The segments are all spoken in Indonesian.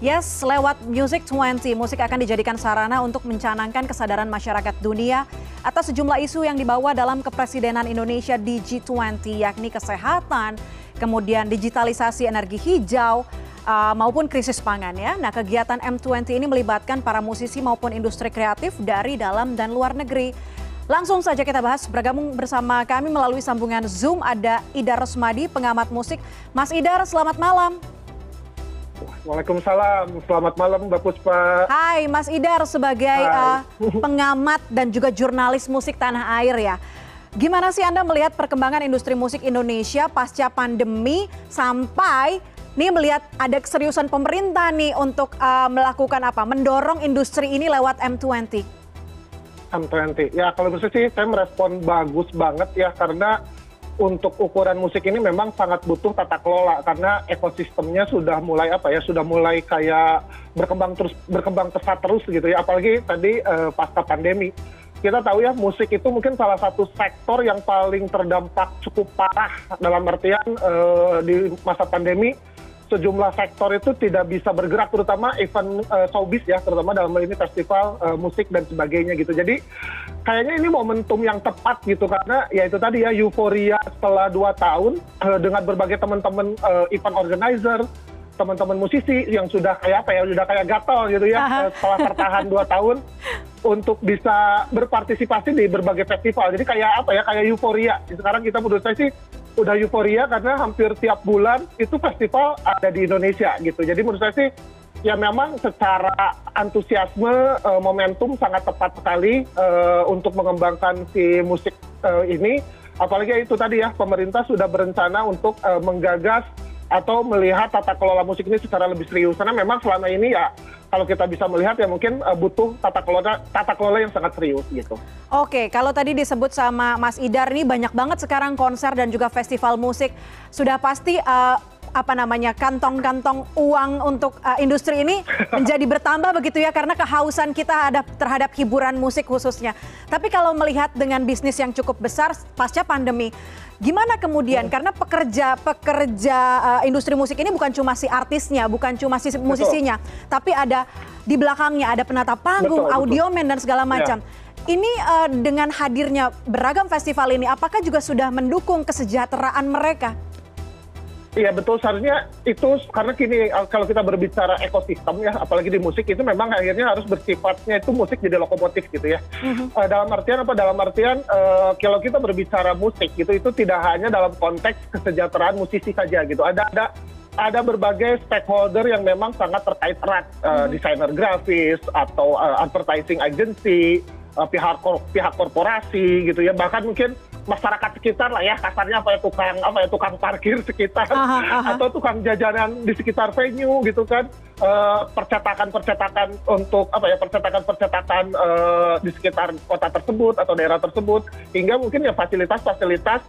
Yes, lewat Music 20, musik akan dijadikan sarana untuk mencanangkan kesadaran masyarakat dunia atas sejumlah isu yang dibawa dalam kepresidenan Indonesia di G20, yakni kesehatan, kemudian digitalisasi energi hijau, uh, maupun krisis pangan ya. Nah, kegiatan M20 ini melibatkan para musisi maupun industri kreatif dari dalam dan luar negeri. Langsung saja kita bahas bergabung bersama kami melalui sambungan Zoom ada Idar Rosmadi, pengamat musik. Mas Idar, selamat malam. Waalaikumsalam, selamat malam Mbak Puspa. Hai Mas Idar sebagai uh, pengamat dan juga jurnalis musik tanah air ya. Gimana sih Anda melihat perkembangan industri musik Indonesia pasca pandemi sampai nih melihat ada keseriusan pemerintah nih untuk uh, melakukan apa? Mendorong industri ini lewat M20. M20. Ya kalau menurut sih saya merespon bagus banget ya karena untuk ukuran musik ini memang sangat butuh tata kelola karena ekosistemnya sudah mulai apa ya sudah mulai kayak berkembang terus berkembang pesat terus gitu ya. Apalagi tadi uh, pasca pandemi. Kita tahu ya musik itu mungkin salah satu sektor yang paling terdampak cukup parah dalam artian uh, di masa pandemi sejumlah sektor itu tidak bisa bergerak terutama event uh, showbiz ya terutama dalam ini festival uh, musik dan sebagainya gitu. Jadi kayaknya ini momentum yang tepat gitu karena ya itu tadi ya euforia setelah dua tahun uh, dengan berbagai teman-teman uh, event organizer teman-teman musisi yang sudah kayak apa ya sudah kayak gatel gitu ya uh, setelah tertahan dua tahun untuk bisa berpartisipasi di berbagai festival. Jadi kayak apa ya kayak euforia. Sekarang kita menurut saya sih udah euforia karena hampir tiap bulan itu festival ada di Indonesia gitu. Jadi menurut saya sih ya memang secara antusiasme uh, momentum sangat tepat sekali uh, untuk mengembangkan si musik uh, ini. Apalagi itu tadi ya pemerintah sudah berencana untuk menggagas atau melihat tata kelola musik ini secara lebih serius karena memang selama ini ya kalau kita bisa melihat ya mungkin uh, butuh tata kelola tata kelola yang sangat serius gitu. Oke, kalau tadi disebut sama Mas Idar ini banyak banget sekarang konser dan juga festival musik sudah pasti uh, apa namanya kantong-kantong uang untuk uh, industri ini menjadi bertambah begitu ya karena kehausan kita ada terhadap hiburan musik khususnya. Tapi kalau melihat dengan bisnis yang cukup besar pasca pandemi, gimana kemudian hmm. karena pekerja pekerja uh, industri musik ini bukan cuma si artisnya bukan cuma si musisinya betul. tapi ada di belakangnya ada penata panggung betul, audiomen dan segala ya. macam ya. ini uh, dengan hadirnya beragam festival ini apakah juga sudah mendukung kesejahteraan mereka Iya betul. Seharusnya itu karena kini kalau kita berbicara ekosistem ya apalagi di musik itu memang akhirnya harus bersifatnya itu musik jadi lokomotif gitu ya. Mm-hmm. uh, dalam artian apa? Dalam artian uh, kalau kita berbicara musik gitu itu tidak hanya dalam konteks kesejahteraan musisi saja gitu. Ada ada ada berbagai stakeholder yang memang sangat terkait erat uh, mm-hmm. desainer grafis atau uh, advertising agency uh, pihak pihak korporasi gitu ya. Bahkan mungkin masyarakat sekitar lah ya kasarnya apa ya tukang apa ya tukang parkir sekitar aha, aha. atau tukang jajanan di sekitar venue gitu kan uh, percetakan percetakan untuk apa ya percetakan percetakan uh, di sekitar kota tersebut atau daerah tersebut hingga mungkin ya fasilitas fasilitas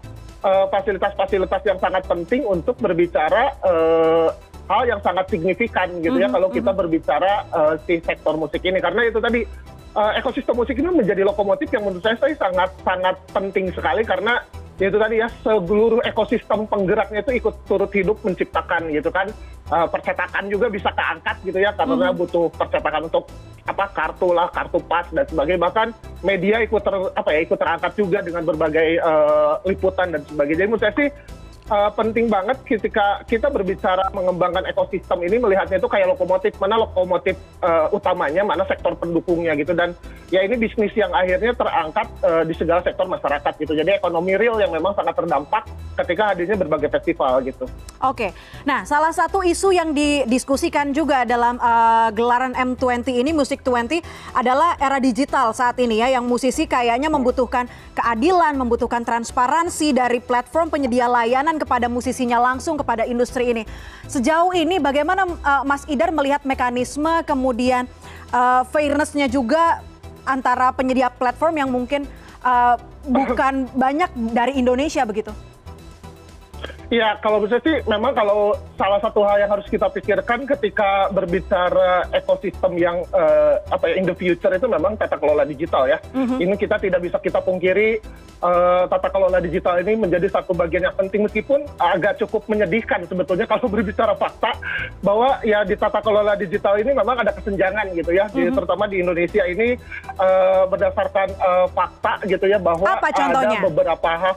uh, fasilitas fasilitas yang sangat penting untuk berbicara uh, hal yang sangat signifikan gitu ya mm -hmm. kalau kita berbicara uh, si sektor musik ini karena itu tadi ekosistem musik ini menjadi lokomotif yang menurut saya, saya sangat sangat penting sekali karena ya itu tadi ya seluruh ekosistem penggeraknya itu ikut turut hidup menciptakan gitu kan. Uh, percetakan juga bisa keangkat gitu ya karena hmm. butuh percetakan untuk apa kartu lah kartu pas dan sebagainya. Bahkan media ikut ter, apa ya ikut terangkat juga dengan berbagai uh, liputan dan sebagainya. Jadi menurut saya sih penting banget ketika kita berbicara mengembangkan ekosistem ini melihatnya itu kayak lokomotif. Mana lokomotif uh, utamanya mana sektor pendukungnya gitu. Dan ya ini bisnis yang akhirnya terangkat uh, di segala sektor masyarakat gitu. Jadi ekonomi real yang memang sangat terdampak ketika hadirnya berbagai festival gitu. Oke, nah salah satu isu yang didiskusikan juga dalam uh, gelaran M20 ini Musik 20 adalah era digital saat ini ya yang musisi kayaknya membutuhkan keadilan, membutuhkan transparansi dari platform penyedia layanan kepada musisinya langsung kepada industri ini. Sejauh ini bagaimana uh, Mas Idar melihat mekanisme kemudian uh, fairnessnya juga antara penyedia platform yang mungkin uh, bukan banyak dari Indonesia begitu? Ya, kalau bisa sih memang kalau salah satu hal yang harus kita pikirkan ketika berbicara ekosistem yang uh, apa ya in the future itu memang tata kelola digital ya. Mm-hmm. Ini kita tidak bisa kita pungkiri uh, tata kelola digital ini menjadi satu bagian yang penting meskipun agak cukup menyedihkan sebetulnya kalau berbicara fakta bahwa ya di tata kelola digital ini memang ada kesenjangan gitu ya, mm-hmm. di, terutama di Indonesia ini uh, berdasarkan uh, fakta gitu ya bahwa ada beberapa hal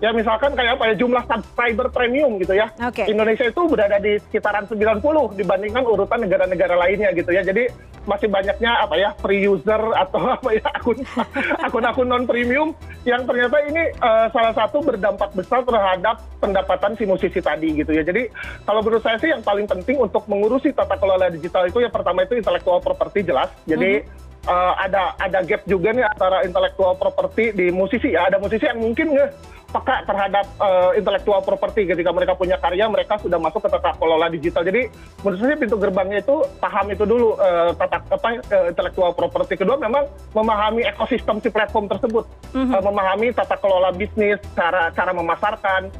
ya misalkan kayak apa ya jumlah subscriber premium gitu ya. Okay. Indonesia itu berada di sekitaran 90 dibandingkan urutan negara-negara lainnya gitu ya. Jadi masih banyaknya apa ya free user atau apa ya akun akun-akun non premium yang ternyata ini uh, salah satu berdampak besar terhadap pendapatan si musisi tadi gitu ya. Jadi kalau menurut saya sih yang paling penting untuk mengurusi tata kelola digital itu yang pertama itu intellectual property jelas. Jadi mm -hmm uh, ada ada gap juga nih antara intellectual property di musisi ya. Ada musisi yang mungkin nggak peka terhadap uh, intellectual property ketika mereka punya karya mereka sudah masuk ke tata kelola digital. Jadi menurut saya pintu gerbangnya itu paham itu dulu uh, tata apa uh, intellectual property. Kedua memang memahami ekosistem si platform tersebut, uh, memahami tata kelola bisnis, cara cara memasarkan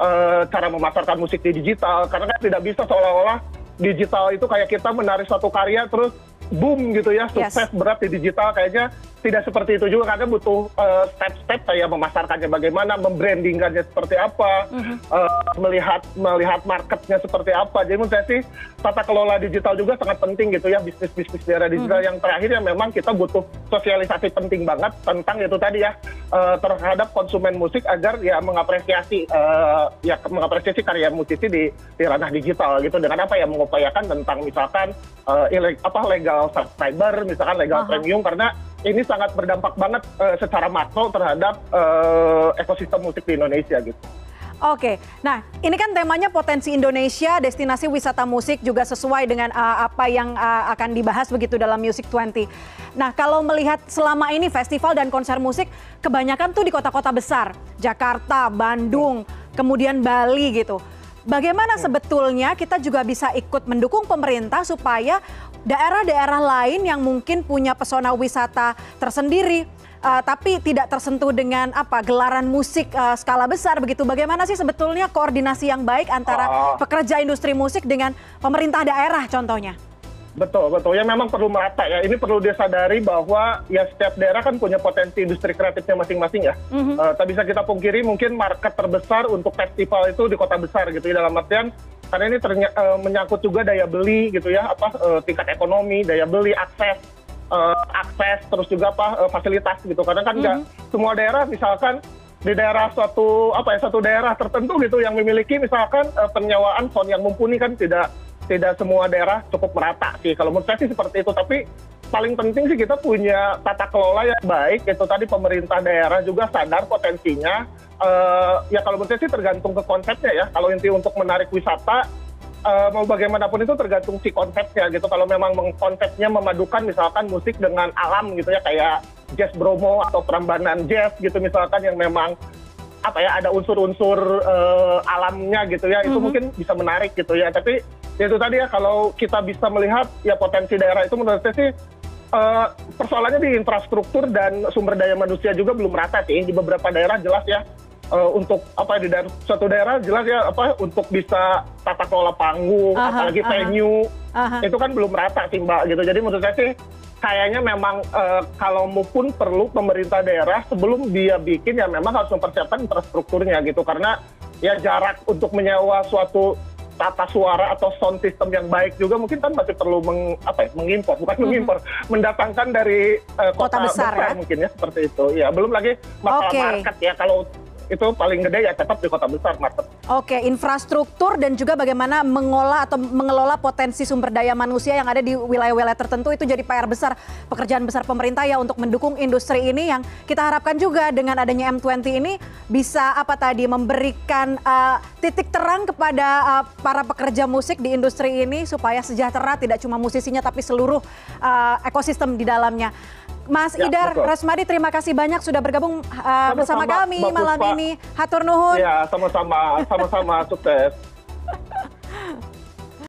uh, cara memasarkan musik di digital karena kan tidak bisa seolah-olah digital itu kayak kita menarik satu karya terus boom gitu ya sukses yes. berat di digital kayaknya tidak seperti itu juga karena butuh uh, step-step kayak memasarkannya bagaimana, membrandingkannya seperti apa, uh-huh. uh, melihat melihat marketnya seperti apa. Jadi menurut saya sih tata kelola digital juga sangat penting gitu ya bisnis bisnis daerah digital. Uh-huh. Yang terakhir yang memang kita butuh sosialisasi penting banget tentang itu tadi ya uh, terhadap konsumen musik agar ya mengapresiasi uh, ya mengapresiasi karya musisi di di ranah digital gitu dengan apa ya mengupayakan tentang misalkan uh, ileg, apa legal subscriber misalkan legal premium karena ini sangat berdampak banget uh, secara makro terhadap uh, ekosistem musik di Indonesia gitu. Oke, nah ini kan temanya potensi Indonesia, destinasi wisata musik juga sesuai dengan uh, apa yang uh, akan dibahas begitu dalam Music 20. Nah kalau melihat selama ini festival dan konser musik kebanyakan tuh di kota-kota besar, Jakarta, Bandung, kemudian Bali gitu. Bagaimana sebetulnya kita juga bisa ikut mendukung pemerintah supaya daerah-daerah lain yang mungkin punya pesona wisata tersendiri uh, tapi tidak tersentuh dengan apa gelaran musik uh, skala besar begitu. Bagaimana sih sebetulnya koordinasi yang baik antara uh, pekerja industri musik dengan pemerintah daerah contohnya? Betul, betul. Ya memang perlu merata ya. Ini perlu disadari bahwa ya setiap daerah kan punya potensi industri kreatifnya masing-masing ya. Mm-hmm. Uh, tak bisa kita pungkiri mungkin market terbesar untuk festival itu di kota besar gitu ya. Dalam artian karena ini uh, menyangkut juga daya beli gitu ya apa uh, tingkat ekonomi daya beli akses uh, akses terus juga apa fasilitas gitu. Karena kan nggak -hmm. semua daerah misalkan di daerah suatu apa ya satu daerah tertentu gitu yang memiliki misalkan penyewaan sound yang mumpuni kan tidak tidak semua daerah cukup merata sih. Kalau menurut saya sih seperti itu. Tapi paling penting sih kita punya tata kelola yang baik. Itu tadi pemerintah daerah juga sadar potensinya. Uh, ya kalau menurut saya sih tergantung ke konsepnya ya. Kalau inti untuk menarik wisata uh, mau bagaimanapun itu tergantung si konsepnya gitu. Kalau memang konsepnya memadukan misalkan musik dengan alam gitu ya kayak jazz bromo atau perambanan jazz gitu misalkan yang memang apa ya ada unsur-unsur uh, alamnya gitu ya itu mm -hmm. mungkin bisa menarik gitu ya. Tapi ya itu tadi ya kalau kita bisa melihat ya potensi daerah itu menurut saya sih persoalannya di infrastruktur dan sumber daya manusia juga belum rata sih di beberapa daerah jelas ya uh, untuk apa di daerah suatu daerah jelas ya apa untuk bisa tata kelola panggung aha, apalagi aha. venue aha. itu kan belum rata sih mbak gitu jadi menurut saya sih kayaknya memang uh, kalau maupun perlu pemerintah daerah sebelum dia bikin ya memang harus mempersiapkan infrastrukturnya gitu karena ya jarak untuk menyewa suatu tata suara atau sound system yang baik juga mungkin kan masih perlu meng, apa ya, mengimpor bukan mm -hmm. mengimpor mendatangkan dari uh, kota, kota besar, besar ya? mungkin ya seperti itu ya belum lagi masalah okay. market ya kalau itu paling gede ya tetap di kota besar market. Oke, infrastruktur dan juga bagaimana mengolah atau mengelola potensi sumber daya manusia yang ada di wilayah-wilayah tertentu itu jadi PR besar pekerjaan besar pemerintah ya untuk mendukung industri ini yang kita harapkan juga dengan adanya M20 ini bisa apa tadi memberikan uh, titik terang kepada uh, para pekerja musik di industri ini supaya sejahtera tidak cuma musisinya tapi seluruh uh, ekosistem di dalamnya. Mas ya, Idar betul. Rasmadi, terima kasih banyak sudah bergabung uh, bersama kami malam ini. Hatur nuhun. Ya, sama-sama, sama-sama sukses.